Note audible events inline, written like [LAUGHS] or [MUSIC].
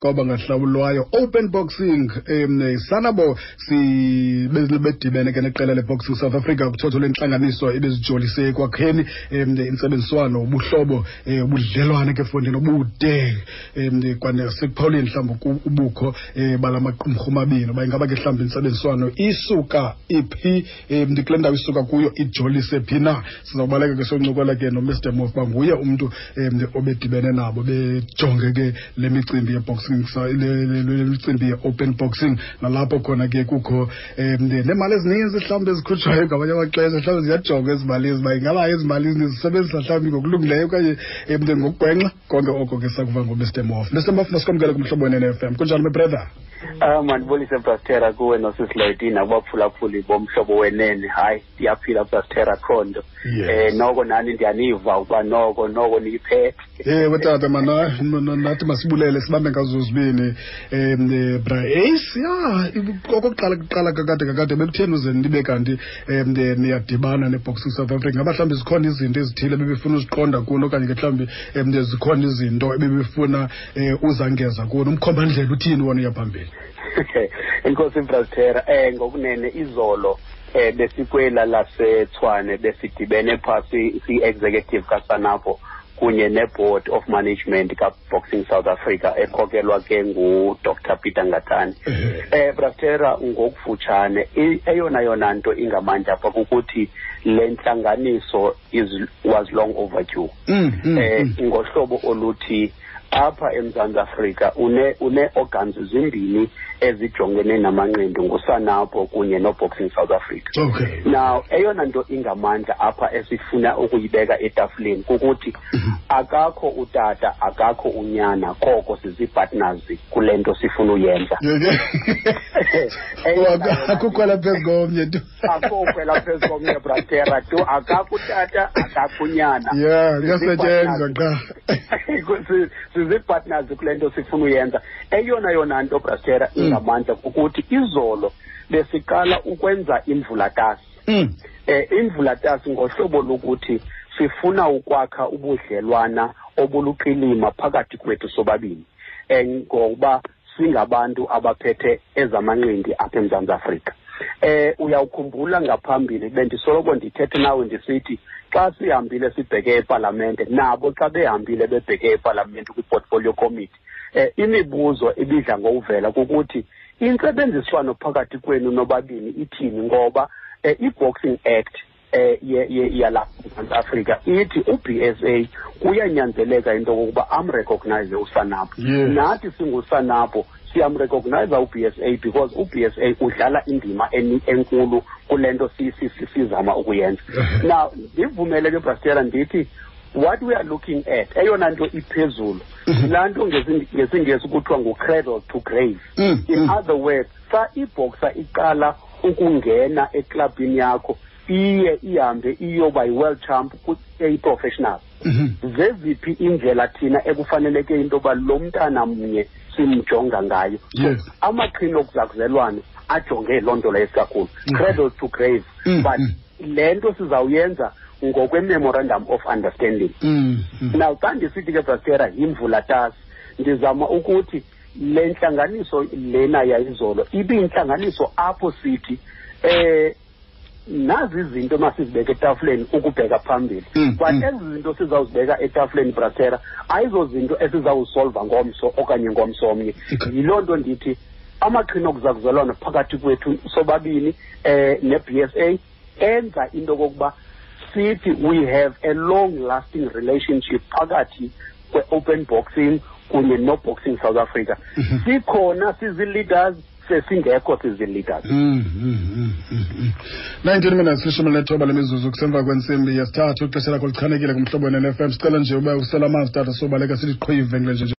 kwaba ngahlawulwayo. Open boxing um sanabo bedibene ke neqela leboxing south africa kuthotho lentlanganiso ebezijolise ekwakheni um intsebenziswano ubuhlobo um ubudlelwane ke fondini obude um kwanesekuphauleni mhlawumbi ubukho um bala maqumrhu mabini uba ingaba ke mhlawumbi intsebenziswano isuka iphi um kule ndawo isuka kuyo ijolise phi na? Sizawubaleka ke soncokola ke nomr mof uba nguye umntu um obedibene nabo bejonge ke le micimbi yeboxing. Le micimbi ye-open boxing. Nalapho khona ke kukho um neemali ezininzi mhlawumbi ezikhutshwayo ngamanye amaxesha mhlawumbi ziyajonga ezimali ezi uba ingaba ezimali zisebenzisa mhlawumbi ngokulungileyo okanye um ngokugwenxa. Konke oko ke sakuva ngomr mof mr mof masikwamkele kumhlobo wene-f m. Kunjani my brother um mandibulise brastera kuwe nosisilayitini abaphulaphuli bomhlobo wenene. Hayi ndiyaphila brastera kho nto um noko nani ndiyaniva ukuba noko noko niyiphethe ewe tata mana nathi masibulele sibambe ngazo zibini um bra ace ya okokuqala kuqala kakade kakade bekutheni uze nibe kanti um niyadibana neboxing south africa. Ngaba mhlawumbi zikhona izinto ezithile bebefuna uziqonda kuno okanye ke mhlawumbi um zikhona izinto ebebefuna um uzangeza kuno? Umkhombandlela uthini wona uya inkosi brastera um ngokunene izolo um besikwela lasetshwane besidibene phasi si-executive kasanapho kunye ne-board of management kaboxing south africa ekhokelwa ke ngudr. Peter ngatani um brastera ngokufutshane eyona yona nto ingamandla pha kukuthi le ntlanganiso was long overdue. Mm, mm, eh mm. ngohlobo oluthi apha eMzantsi Afrika une une-organs zimbini ezijongene namanqindi ngusanapo kunye noboxing south africa. Okay. Now eyona nto ingamandla apha esifuna ukuyibeka etafuleni kukuthi akakho utata akakho unyana koko sizii-partners kule nto sifuna uyenza. [LAUGHS] Akukhwela phezu komnye tu. Akokhwela phezu komnye bratera tu. Akakho utata akakho unyana. Ya liyasetyenzwa qha. [LAUGHS] Si- sizi-partners kule nto sifuna uyenza. Eyona yona nto brastera ingamandla kukuthi izolo besiqala ukwenza imvulatasi Mm. eh imvulatasi ngohlobo lokuthi sifuna ukwakha ubudlelwana obuluqilima phakathi kwethu sobabini. Eh ngoba singabantu abaphethe ezamanqindi apha eMzantsi Afrika. Eh uyawukhumbula ngaphambili bendisoloko ndithethe nawe ndisithi xa sihambile sibheke epalamente nabo xa behambile bebheke epalamente kwi-portfolio committee eh imibuzo ibidla ngokuvela kukuthi intsebenziswano phakathi kwenu nobabini ithini ngoba eh, i-boxing act eh ye- ye- yalapha eMzantsi Afrika ithi u-BSA kuyanyanzeleka into kokuba amrecognize usanapho Yes. nathi singusanapho siyamrecognize u-BSA because u-BSA udlala indima eni- enkulu kule nto si- si- si- sizama ukuyenza. Now ndivumele ke brastera ndithi what we are looking at eyona nto iphezulu laa nto ngesi- ngesingesi kuthiwa ngu-cradle to grave. Mm, in mm. other words xa ibhoxa iqala ukungena eklabhini yakho iye ihambe iyoba yi-world champ eyi-professional Mhm. zeziphi indlela thina ekufaneleke into yoba lo mntana mnye simjonga ngayo Yes. amaqhina okuzakuzelwano ajonge loo nto leyo isikakhulu Mhm. cradle to grave Mm, but mm. le nto sizawuyenza ngokwe-memorandum of understanding Mm, mm. now xa ndisithi ke brastera yimvulatasi ndizama ukuthi le ntlanganiso lena yayizolo ibiyintlanganiso apho sithi eh nazi izinto masizibeka etafuleni ukubheka phambili Mm, but mm. ezi zinto sizawuzibeka etafuleni brastera ayizo zinto esizawusolva ngomso okanye ngomso omnye Okay. yiloo nto ndithi amaqhina okuzakuzalwana phakathi kwethu sobabini eh ne-BSA enza into kokuba sithi we have a long lasting relationship phakathi kwe-open boxing kunye no-boxing south africa Mhm. sikhona sizi-leaders sesingekho sizi-leaders Mm, mm, mm. 19 minutes lishumi lethoba lemizuzu kusemva kwentsimbi yesithathu. Ixesha lakho lichanekile kumhlobo ne-f m. Sicela nje uba usela amanzi tata sobaleka ngile nje